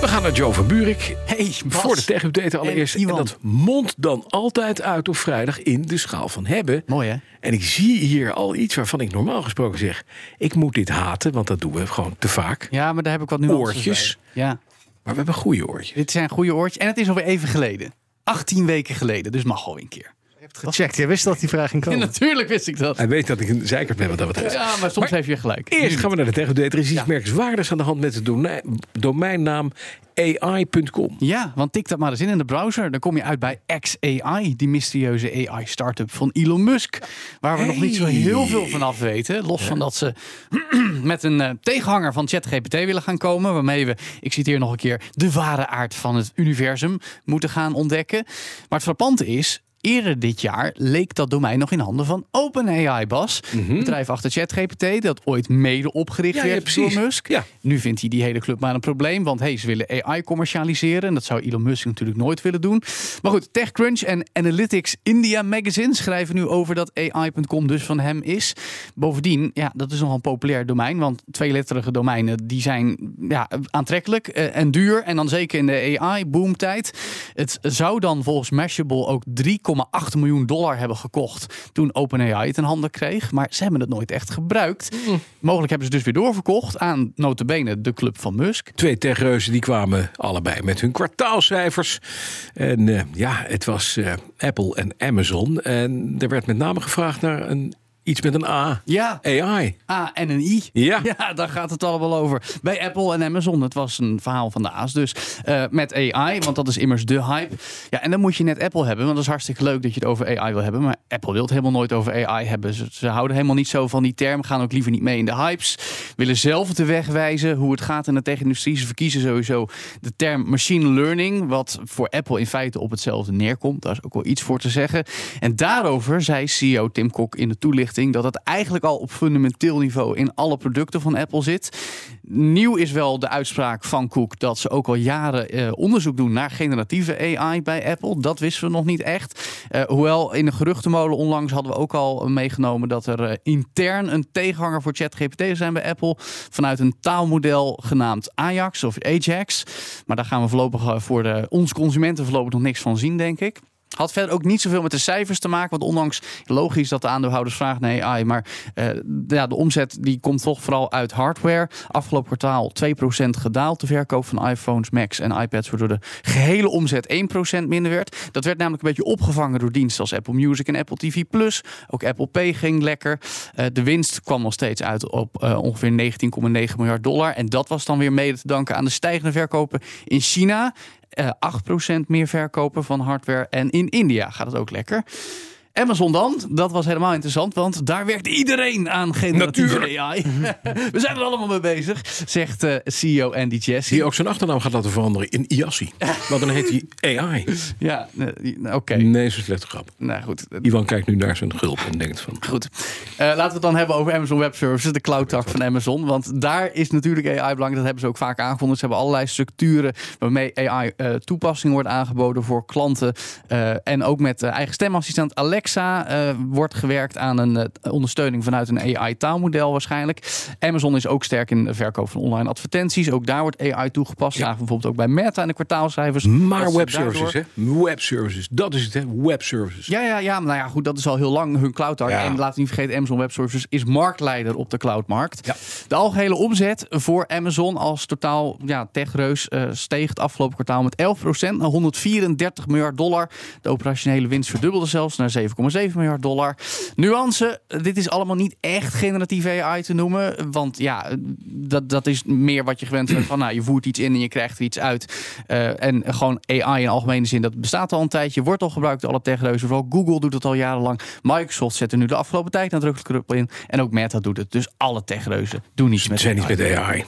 We gaan naar Joe van Buurik. Hey, Bas. Voor de tech-update allereerst. En dat mondt dan altijd uit op vrijdag in de schaal van hebben. Mooi hè? En ik zie hier al iets waarvan ik normaal gesproken zeg... ik moet dit haten, want dat doen we gewoon te vaak. Ja, maar daar heb ik wat nuances Oortjes. bij. Ja, Maar we hebben goede oortjes. dit zijn goede oortjes. En het is alweer even geleden. 18 weken geleden, dus mag gewoon een keer. Gecheckt, jij wist dat die vraag ging Ja, komen. natuurlijk wist ik dat. Hij weet dat ik een zeikert ben wat dat betreft. Ja, maar soms heeft je gelijk. Eerst gaan we naar de tech-update. Er is iets Ja. merkwaardigs aan de hand met de domein- domeinnaam AI.com. Ja, want tik dat maar eens in in de browser. Dan kom je uit bij XAI, die mysterieuze AI-startup van Elon Musk. Waar we nog niet zo heel veel van af weten. Los van dat ze met een eh, tegenhanger van ChatGPT willen gaan komen. Waarmee we, ik citeer nog een keer, de ware aard van het universum moeten gaan ontdekken. Maar het frappante is. Eerder dit jaar leek dat domein nog in handen van OpenAI, Bas. Het bedrijf achter ChatGPT, dat ooit mede opgericht Ja, werd door Musk. Ja. Nu vindt hij die hele club maar een probleem. Want hey, ze willen AI commercialiseren. En dat zou Elon Musk natuurlijk nooit willen doen. Maar goed, TechCrunch en Analytics India Magazine schrijven nu over dat AI.com dus van hem is. Bovendien, ja, dat is nogal een populair domein. Want tweeletterige domeinen die zijn ja, aantrekkelijk eh, en duur. En dan zeker in de AI-boomtijd. Het zou dan volgens Mashable ook 3,8 miljoen dollar hebben gekocht. Toen OpenAI het in handen kreeg. Maar ze hebben het nooit echt gebruikt. Mogelijk hebben ze dus weer doorverkocht aan notabene de club van Musk. Twee techreuzen die kwamen allebei met hun kwartaalcijfers. En eh, ja, het was eh, Apple en Amazon. En er werd met name gevraagd naar een, iets met een A. Ja, AI. A en een I. Ja. ja, daar gaat het allemaal over. Bij Apple en Amazon, het was een verhaal van de A's dus. eh, met AI, want dat is immers de hype. Ja, en dan moet je net Apple hebben, want dat is hartstikke leuk dat je het over AI wil hebben. Maar Apple wil het helemaal nooit over AI hebben. Ze, ze houden helemaal niet zo van die term, gaan ook liever niet mee in de hypes. Willen zelf de weg wijzen hoe het gaat in de tech-industrie. Ze verkiezen sowieso de term machine learning, wat voor Apple in feite op hetzelfde neerkomt. Daar is ook wel iets voor te zeggen. En daarover zei CEO Tim Cook in de toelichting dat het eigenlijk al op fundamenteel niveau in alle producten van Apple zit. Nieuw is wel de uitspraak van Cook dat ze ook al jaren eh, onderzoek doen naar generatieve AI bij Apple. Dat wisten we nog niet echt. Eh, hoewel in de geruchtenmolen onlangs hadden we ook al meegenomen dat er eh, intern een tegenhanger voor ChatGPT zijn bij Apple. Vanuit een taalmodel genaamd Ajax of Ajax. Maar daar gaan we voorlopig eh, voor de, ons consumenten voorlopig nog niks van zien, denk ik. Had verder ook niet zoveel met de cijfers te maken. Want ondanks logisch dat de aandeelhouders vragen AI. Maar eh, ja, de omzet die komt toch vooral uit hardware. Afgelopen kwartaal 2% gedaald. De verkoop van iPhones, Macs en iPads. Waardoor de gehele omzet 1% minder werd. Dat werd namelijk een beetje opgevangen door diensten als Apple Music en Apple TV+. Ook Apple Pay ging lekker. Eh, de winst kwam nog steeds uit op eh, ongeveer 19,9 miljard dollar. En dat was dan weer mede te danken aan de stijgende verkopen in China. Eh 8% meer verkopen van hardware. En in India gaat het ook lekker. Amazon dan, dat was helemaal interessant, want daar werkt iedereen aan generatieve AI. We zijn er allemaal mee bezig, zegt eh, CEO Andy Jassy. Die ook zijn achternaam gaat laten veranderen in IASSI. Want dan heet hij AI. Ja, eh, oké. Nee, zo'n slechte grap. Nou goed, Ivan kijkt nu naar zijn gulp en denkt van... Goed. Eh, laten we het dan hebben over Amazon Web Services, de cloud tak van Amazon. Want daar is natuurlijk AI belangrijk. Dat hebben ze ook vaak aangevonden. Ze hebben allerlei structuren waarmee AI-toepassing wordt aangeboden voor klanten. En ook met eigen stemassistent Alexa eh, wordt gewerkt aan een eh, ondersteuning vanuit een AI-taalmodel waarschijnlijk. Amazon is ook sterk in de verkoop van online advertenties. Ook daar wordt AI toegepast. Zagen we bijvoorbeeld ook bij Meta in de kwartaalcijfers. Maar webservices, hè? Webservices, dat is het, hè? Webservices. ja, ja, ja, maar nou ja, goed, dat is al heel lang hun cloud Ja. En laten we niet vergeten, Amazon Web Services is marktleider op de cloudmarkt. Ja. De algehele omzet voor Amazon als totaal ja, techreus eh, steeg het afgelopen kwartaal met 11% naar 134 miljard dollar. De operationele winst verdubbelde zelfs naar 7,7 miljard dollar. Nuance, dit is allemaal niet echt generatieve AI te noemen, want ja, dat, dat is meer wat je gewend bent van, nou, je voert iets in en je krijgt er iets uit. Eh, en gewoon AI in algemene zin, dat bestaat al een tijdje, wordt al gebruikt door alle techreuzen. Vooral Google doet het al jarenlang. Microsoft zet er nu de afgelopen tijd nadrukkelijk op in. En ook Meta doet het. Dus alle techreuzen doen iets met zijn niet AI. met AI.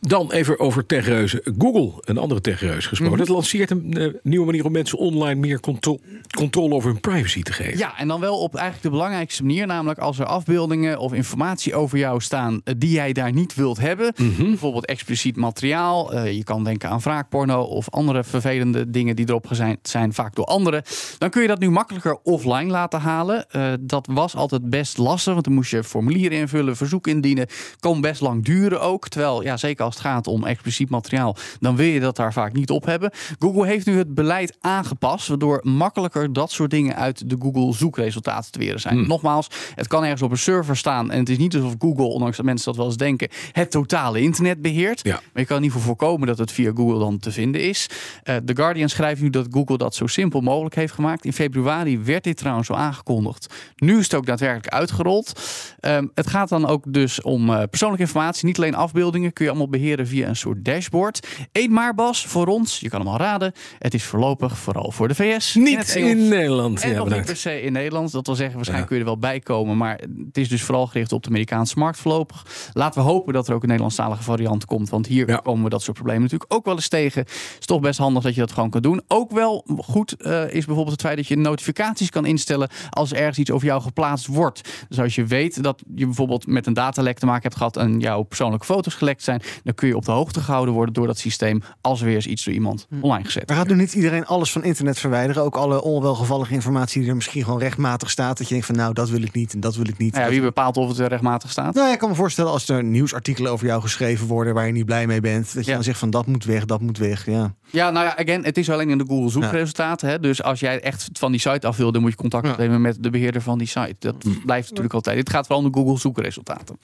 Dan even over techreuzen. Google, een andere techreus gesproken. Mhm. Het lanceert een eh, nieuwe manier om mensen online meer contro- controle over hun privacy te geven. Ja, en dan wel op eigenlijk de belangrijkste manier. Namelijk als er afbeeldingen of informatie over jou staan eh, die jij daar niet wilt hebben. Bijvoorbeeld expliciet materiaal. eh, je kan denken aan wraakporno of andere vervelende dingen die erop gezet zijn, vaak door anderen. Dan kun je dat nu makkelijker offline laten halen. Dat was altijd best lastig, want dan moest je formulieren invullen, verzoek indienen. Kon best lang duren ook. Terwijl, ja, zeker als het gaat om expliciet materiaal, dan wil je dat daar vaak niet op hebben. Google heeft nu het beleid aangepast, waardoor makkelijker dat soort dingen uit de Google zoekresultaten te weren zijn. Nogmaals, het kan ergens op een server staan en het is niet alsof Google, ondanks dat mensen dat wel eens denken, het totale internet beheert. Ja. Maar je kan in ieder geval voorkomen dat het via Google dan te vinden is. Eh, The Guardian schrijft nu dat Google dat zo simpel mogelijk heeft gemaakt. In februari werd dit trouwens al aangekondigd. Nu is het ook daadwerkelijk uitgerold. Ehm, het gaat dan ook dus om eh, persoonlijke informatie. Niet alleen afbeeldingen kun je allemaal beheren via een soort dashboard. Eén maar Bas, voor ons, je kan hem al raden. Het is voorlopig vooral voor de VS. Niet in Nederland. En Ja, nog niet per se in Nederland. Dat wil zeggen, waarschijnlijk Ja. kun je er wel bij komen. Maar het is dus vooral gericht op de Amerikaanse markt voorlopig. Laten we hopen dat er ook een Nederlandstalige variant komt. Want hier Ja. komen we dat soort problemen natuurlijk ook wel eens tegen. Het is toch best handig dat je dat gewoon kan doen. Ook wel goed eh, is bijvoorbeeld het feit dat je notificaties kan instellen als er ergens iets over jou geplaatst wordt. Dus als je weet dat je bijvoorbeeld met een datalek te maken hebt gehad en jouw persoonlijke foto's gelekt zijn, dan kun je op de hoogte gehouden worden door dat systeem als er weer eens iets door iemand online gezet Maar gaat nu niet iedereen alles van internet verwijderen? Ook alle onwelgevallige informatie die er misschien gewoon rechtmatig staat. Dat je denkt van nou, dat wil ik niet en dat wil ik niet. Nou ja, wie bepaalt of het er rechtmatig staat? Nou, ja, ik kan me voorstellen als er nieuwsartikelen over jou geschreven worden waar je niet blij mee bent. Dat je Ja. dan zegt van dat moet weg, dat moet weg. Ja. Ja, nou ja, again, het is alleen in de Google zoekresultaten. Hè? Dus als jij echt van die site af wil, dan moet je contact Ja. opnemen met de beheerder van die site. Dat blijft natuurlijk altijd. Dit gaat vooral om de Google zoekresultaten.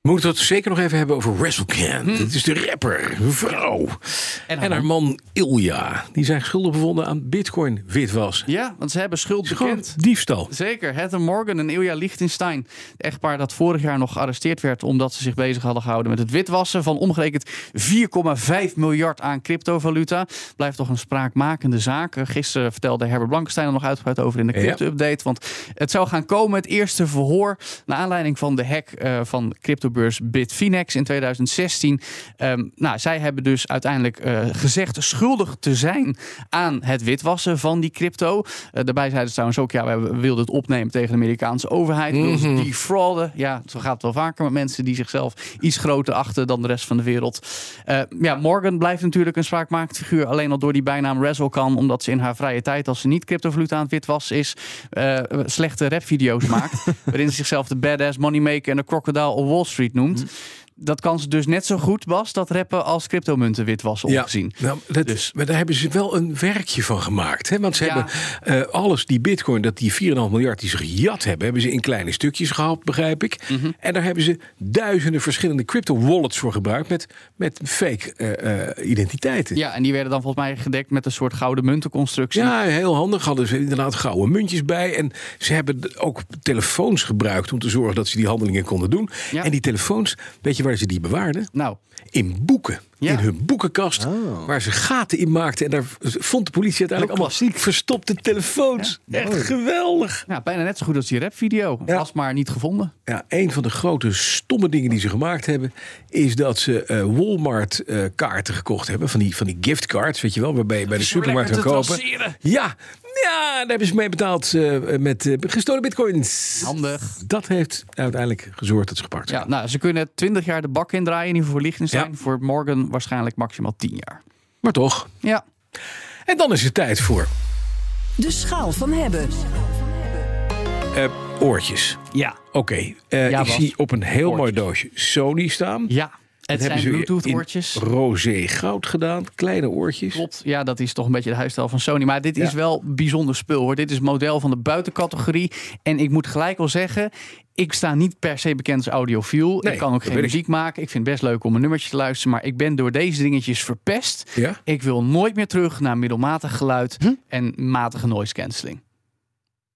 We moeten het zeker nog even hebben over WrestleCan. Hm. Dat is de rapper, een vrouw. En haar man Ilja. Die zijn schuldig bevonden aan bitcoin witwas. Ja, want ze hebben schuld bekend. diefstal. Zeker. Heather Morgan en Ilja Lichtenstein. Het echtpaar dat vorig jaar nog gearresteerd werd omdat ze zich bezig hadden gehouden met het witwassen van omgerekend 4,5 miljard aan cryptovaluta. Blijft toch een spraakmakende zaak. Gisteren vertelde Herbert Blankenstein er nog uitgebreid over in de crypto-update. Want het zou gaan komen, het eerste verhoor, naar aanleiding van de hack eh, van cryptobeurs Bitfinex in 2016. Ehm, nou, zij hebben dus uiteindelijk eh, gezegd schuldig te zijn aan het witwassen van die crypto. Eh, daarbij zeiden ze trouwens ook, ja, we wilden het opnemen tegen de Amerikaanse overheid. Wilden ze defrauden. Ja, zo gaat het wel vaker met mensen die zichzelf iets groter achten dan de rest van de wereld. Eh, ja, Morgan blijft natuurlijk een spraakmakend figuur. Alleen al door die bijnaam Razzle omdat ze in haar vrije tijd, als ze niet cryptovaluta aan het witwassen is, eh, slechte rapvideo's maakt. waarin ze zichzelf de badass moneymaker en de crocodile op Wall Street noemt. Dat kan ze dus net zo goed, Bas, dat rappen als cryptomunten witwassen ongezien. nou, dat, Dus- maar daar hebben ze wel een werkje van gemaakt. Hè? Want ze Ja. hebben eh, alles, die bitcoin, dat die 4,5 miljard die ze gejat hebben, hebben ze in kleine stukjes gehaald, begrijp ik. Mhm. En daar hebben ze duizenden verschillende crypto wallets voor gebruikt met, met fake eh, eh, identiteiten. Ja, en die werden dan volgens mij gedekt met een soort gouden muntenconstructie. Ja, heel handig. Hadden ze inderdaad gouden muntjes bij. En ze hebben ook telefoons gebruikt om te zorgen dat ze die handelingen konden doen. Ja. En die telefoons, weet je waar ze die bewaarden? Nou, In boeken. Ja. In hun boekenkast. Waar ze gaten in maakten. En daar vond de politie uiteindelijk allemaal verstopte telefoons. Echt geweldig. ja, bijna net zo goed als die rapvideo. Ja. Was maar niet gevonden. Ja, een van de grote stomme dingen die ze gemaakt hebben, is dat ze eh, Walmart eh, kaarten gekocht hebben. Van die, van die giftcards, weet je wel, waarbij je bij de supermarkt kan kopen. Ja, ja, daar hebben ze mee betaald eh, met eh, gestolen bitcoins. Handig. Dat heeft uiteindelijk gezorgd dat ze gepakt zijn. Ja, nou, ze kunnen 20 jaar de bak indraaien, in ieder geval voor. Ja. Voor Morgan waarschijnlijk maximaal 10 jaar. Maar toch. Ja, En dan is het tijd voor De schaal van hebben. eh, oortjes. ja, Oké, eh, Ja, ik zie op een heel mooi doosje Sony staan. ja. Het zijn hebben ze Bluetooth in oortjes. roze goud gedaan. Kleine oortjes. Klopt, ja, dat is toch een beetje de huisstijl van Sony. Maar dit is wel bijzonder spul hoor. Dit is model van de buitencategorie. En ik moet gelijk al zeggen, ik sta niet per se bekend als audiofiel. Nee, ik kan ook geen ik. muziek maken. Ik vind het best leuk om een nummertje te luisteren. Maar ik ben door deze dingetjes verpest. Ja? Ik wil nooit meer terug naar middelmatig geluid Hm? en matige noise cancelling.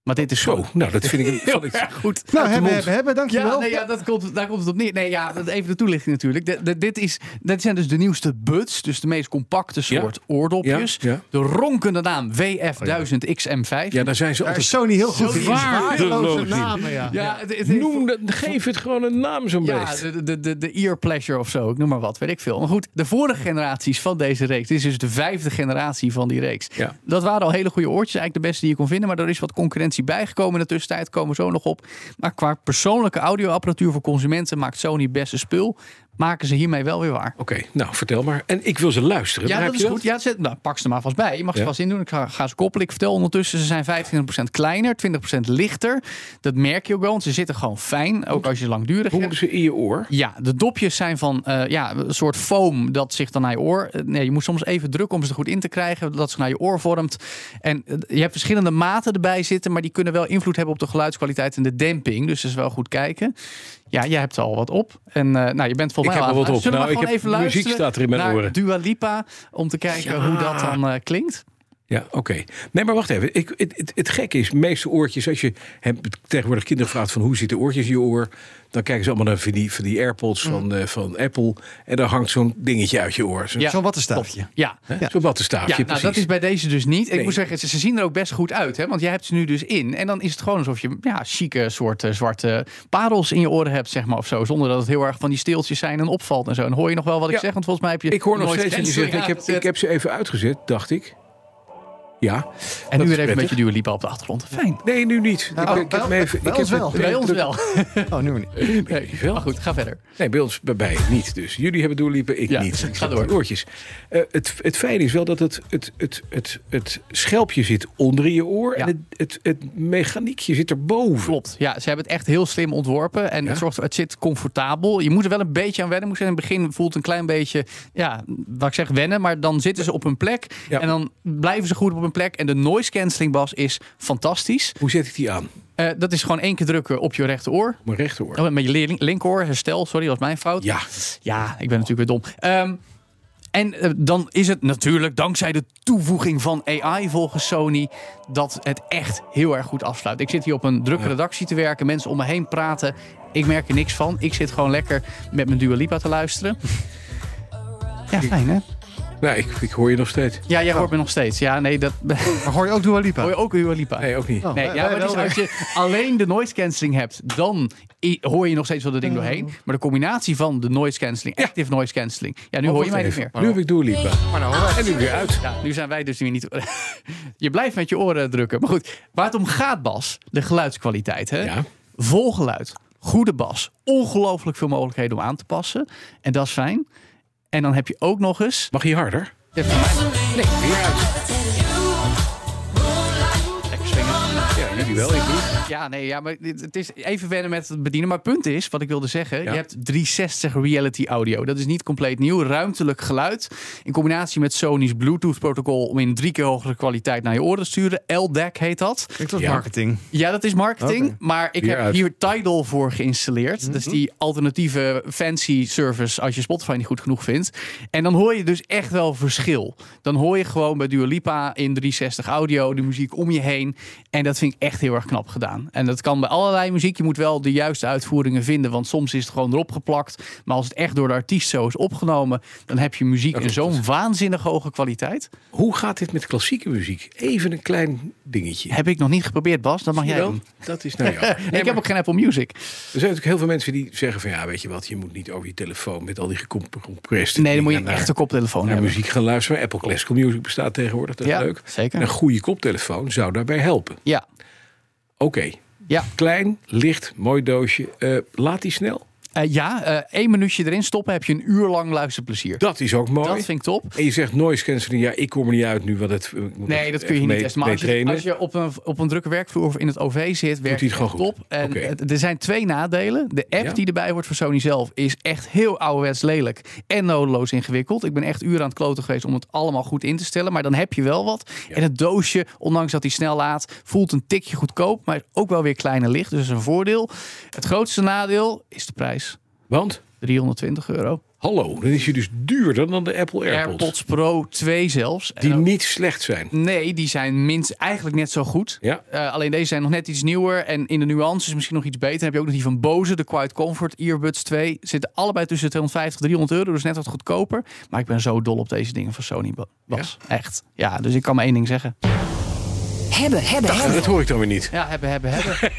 Maar dit is Zo, nou dat vind ik een... heel erg goed. Nou, hebben, hebben, hebben, dankjewel. Ja, nee, ja dat komt, daar komt het op neer. Nee, ja, dat- even de toelichting natuurlijk. De- de- dit, is, dit zijn dus de nieuwste buds, dus de meest compacte Ja. soort oordopjes. Ja, ja. De ronkende naam WF1000XM5. Ja, daar zijn ze Daar altijd... is Sony heel goed in. Waardeloze namen, ja. Ja, het, het- Noem dat, geef het gewoon een naam zo'n Ja, beest. de, de, de, de ear pleasure of zo, ik noem maar wat, weet ik veel. Maar goed, de vorige generaties van deze reeks, dit is dus de vijfde generatie van die reeks. Ja. Dat waren al hele goede oortjes, eigenlijk de beste die je kon vinden. Maar er is wat concurrentie bijgekomen in de tussentijd, komen we zo nog op. Maar qua persoonlijke audioapparatuur voor consumenten maakt Sony beste spul. Maken ze hiermee wel weer waar. Oké, nou vertel maar. En ik wil ze luisteren. Ja, dat is goed. Ja, zet, nou, pak ze er maar vast bij. Je mag ze Ja. vast indoen. Ik ga, ga ze koppelen. Ik vertel ondertussen, ze zijn 25% kleiner, 20% lichter. Dat merk je ook wel, want ze zitten gewoon fijn. Ook als je langdurig Hoe moeten ze in je oor? Ja, de dopjes zijn van eh, ja, een soort foam dat zich dan naar je oor. eh, Nee, je moet soms even drukken om ze er goed in te krijgen, dat zich naar je oor vormt. En eh, je hebt verschillende maten erbij zitten, maar die kunnen wel invloed hebben op de geluidskwaliteit en de demping. Dus dat is wel goed kijken. Ja, jij hebt er al wat op. En eh, nou, je bent volgens Ik mij heb al er wat op. Zullen we Nou, ik gewoon heb- even muziek luisteren staat er in mijn naar oren. Dua Lipa om te kijken Ja. hoe dat dan eh, klinkt. Ja, oké. Nee, maar wacht even. Ik, het, het, het gekke is, meeste oortjes, als je hebt tegenwoordig kinderen vraagt van hoe zitten oortjes in je oor, dan kijken ze allemaal naar van die, van die AirPods van, eh, van Apple en dan hangt zo'n dingetje uit je oor. Zo, Ja. Zo'n wattenstaafje. Ja? Zo'n wattenstaafje, Ja, nou, precies. dat is bij deze dus niet. Ik Nee. moet zeggen, ze, ze zien er ook best goed uit. Hè? Want jij hebt ze nu dus in. En dan is het gewoon alsof je ja, chique soort eh, zwarte parels in je oren hebt, zeg maar. Of zo. Zonder dat het heel erg van die steeltjes zijn en opvalt en zo. En hoor je nog wel wat ik Ja. zeg? Want volgens mij heb je Ik hoor nog steeds dat je zegt, ik heb, ik heb ze even uitgezet, dacht ik. Ja. En dat nu weer even een prettig. beetje Dua Lipa op de achtergrond. Fijn. Nee, nu niet. Nou, ik, ik heb bij- me even, bij ik ons heb wel. het- Bij ons druk- wel. Oh, nu niet. Nee. wel. Maar goed, ga verder. Nee, bij ons bij mij niet. Dus jullie hebben doorliepen, ik Ja, niet. ga Ik door. met Oortjes. Eh, het, het fijne is wel dat het, het, het, het, het schelpje zit onder je oor. Ja. En het, het, het mechaniekje zit erboven. Klopt. Ja, ze hebben het echt heel slim ontworpen. En Ja? het, zorgt, het zit comfortabel. Je moet er wel een beetje aan wennen. Moet je in het begin voelt een klein beetje, ja, wat ik zeg, wennen. Maar dan zitten ze op hun plek. Ja. En dan blijven ze goed op hun plek. En de noise cancelling bas is fantastisch. Hoe zet ik die aan? Eh, dat is gewoon één keer drukken op je rechteroor. Mijn rechteroor. Oh, met je link- linkeroor, herstel. Sorry, dat was mijn fout. Ja, Ja, ik ben natuurlijk weer dom. Ehm, en eh, dan is het natuurlijk dankzij de toevoeging van AI volgens Sony dat het echt heel erg goed afsluit. Ik zit hier op een drukke redactie te werken, mensen om me heen praten. Ik merk er niks van. Ik zit gewoon lekker met mijn Dua Lipa te luisteren. Ja, fijn hè? Nou, ik, ik hoor je nog steeds. Ja, jij hoort me nog steeds. Ja, nee, dat Maar hoor je ook Dua Lipa? hoor je ook Dua Lipa. Nee, ook niet. Oh, Nee, ja, maar het is wel als je alleen de noise cancelling hebt, dan hoor je nog steeds wel dat ding doorheen. Maar de combinatie van de noise cancelling, active noise cancelling, ja, nu Oh, hoor je mij niet even. meer. Nu heb ik. Maar nou, hoor. En nu weer uit. Ja, nu zijn wij dus weer niet. je blijft met je oren drukken. Maar goed, waar het om gaat, Bas, de geluidskwaliteit. Hè? Ja. Vol geluid, goede bas, ongelooflijk veel mogelijkheden om aan te passen. En dat is fijn. En dan heb je ook nog eens. Mag je harder? Nee, Weer uit. Jullie wel, ik niet. Ja, nee, ja, maar dit- het is even wennen met het bedienen. Maar het punt is, wat ik wilde zeggen, Ja. je hebt 360 reality audio. Dat is niet compleet nieuw. Ruimtelijk geluid in combinatie met Sony's Bluetooth protocol om in drie keer hogere kwaliteit naar je oren te sturen. LDAC heet dat. Ik was Ja. marketing. Ja, dat is marketing. Maar ik Weer heb uit. hier Tidal voor geïnstalleerd. Dat is die alternatieve fancy service als je Spotify niet goed genoeg vindt. En dan hoor je dus echt wel verschil. Dan hoor je gewoon bij Dua Lipa in 360 audio de muziek om je heen. En dat vind ik echt heel erg knap gedaan. En dat kan bij allerlei muziek. Je moet wel de juiste uitvoeringen vinden. Want soms is het gewoon erop geplakt. Maar als het echt door de artiest zo is opgenomen... dan heb je muziek in zo'n waanzinnig hoge kwaliteit. Hoe gaat dit met klassieke muziek? Even een klein dingetje. Heb ik nog niet geprobeerd, Bas. Dat mag jij doen. Dat is nou ja. ik heb ook geen Apple Music. Er zijn natuurlijk heel veel mensen die zeggen van ja, weet je wat, je moet niet over je telefoon met al die gecompressed Nee, dan moet je dingen echt een koptelefoon naar hebben. muziek gaan luisteren. Apple Classical Music bestaat tegenwoordig, dat is Ja, leuk. zeker. En een goede koptelefoon zou daarbij helpen. Ja, Oké, ja. klein, licht, mooi doosje. Eh, laat die snel. Eh, ja, eh, één minuutje erin stoppen heb je een uur lang luisterplezier. Dat is ook mooi. Dat vind ik top. En je zegt noise cancelling, ja, ik kom er niet uit nu, want het moet Nee, dat kun je niet testen. Maar als je, trainen. als je op een, op een drukke werkvloer of in het OV zit, werkt het gewoon echt goed? top. En er zijn twee nadelen. De app Ja. die erbij hoort voor Sony zelf is echt heel ouderwets lelijk en nodeloos ingewikkeld. Ik ben echt uren aan het kloten geweest om het allemaal goed in te stellen. Maar dan heb je wel wat. En het doosje, ondanks dat hij snel laat, voelt een tikje goedkoop, maar is ook wel weer klein en licht. Dus dat is een voordeel. Het grootste nadeel is de prijs. Want? 320 euro. Hallo, dan is je dus duurder dan de Apple AirPods. AirPods Pro 2 zelfs. Die En niet slecht zijn. Nee, die zijn minst, eigenlijk net zo goed. Ja. Eh, alleen deze zijn nog net iets nieuwer en in de nuances misschien nog iets beter. Dan heb je ook nog die van Bose, de Quiet Comfort Earbuds 2. Zitten allebei tussen 250 en 300 euro, dus net wat goedkoper. Maar ik ben zo dol op deze dingen van Sony, Bas. Echt. Ja, dus ik kan maar één ding zeggen. Hebben, hebben, hebben. dat hoor ik dan weer niet. Ja, hebben, hebben, hebben.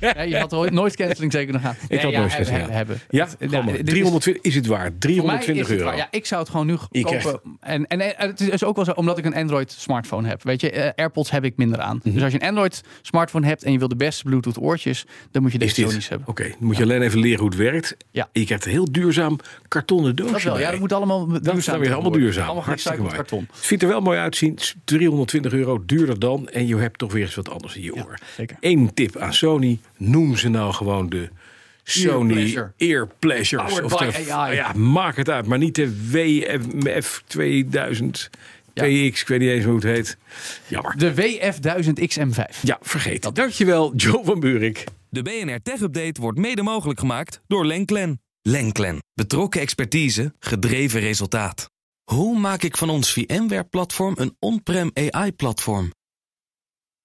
ja, je had ooit- nooit canceling zeker nog gaan. Ik had ja, nooit hebben, gezegd. hebben, hebben. Ja, Het- kom nou, maar. dit is- 320 is het mij 320 is het euro. waar. Ja, ik zou het gewoon nu Je kopen. En, en, en het is ook wel zo, omdat ik een Android smartphone heb. Weet je, eh, AirPods heb ik minder aan. Mhm. Dus als je een Android smartphone hebt en je wil de beste Bluetooth oortjes, dan moet je Is deze dit? Sony's hebben. Oké, dan moet je alleen even leren hoe het werkt. Ja. Je krijgt een heel duurzaam kartonnen doosje Dat wel, ja, dat moet allemaal Dat duurzaam is dan weer allemaal duurzaam. Allemaal Hartstikke karton. Het ziet er wel mooi uitzien. 320 euro duurder dan. En je hebt toch weer eens wat anders in je oor. zeker. Eén tip aan Sony. Noem ze nou gewoon de Sony Pleasure. Ear Pleasures. Powered Of de- AI. Ja, maak het uit. Maar niet de WF 2000 Ja. PX. Ik weet niet eens hoe het heet. Jammer. De WF1000XM5. Ja, vergeet het. Dankjewel, Joe van Buurik. De BNR Tech Update wordt mede mogelijk gemaakt door Lenklen. Lenklen. Betrokken expertise, gedreven resultaat. Hoe maak ik van ons VMware-platform een on-prem AI-platform?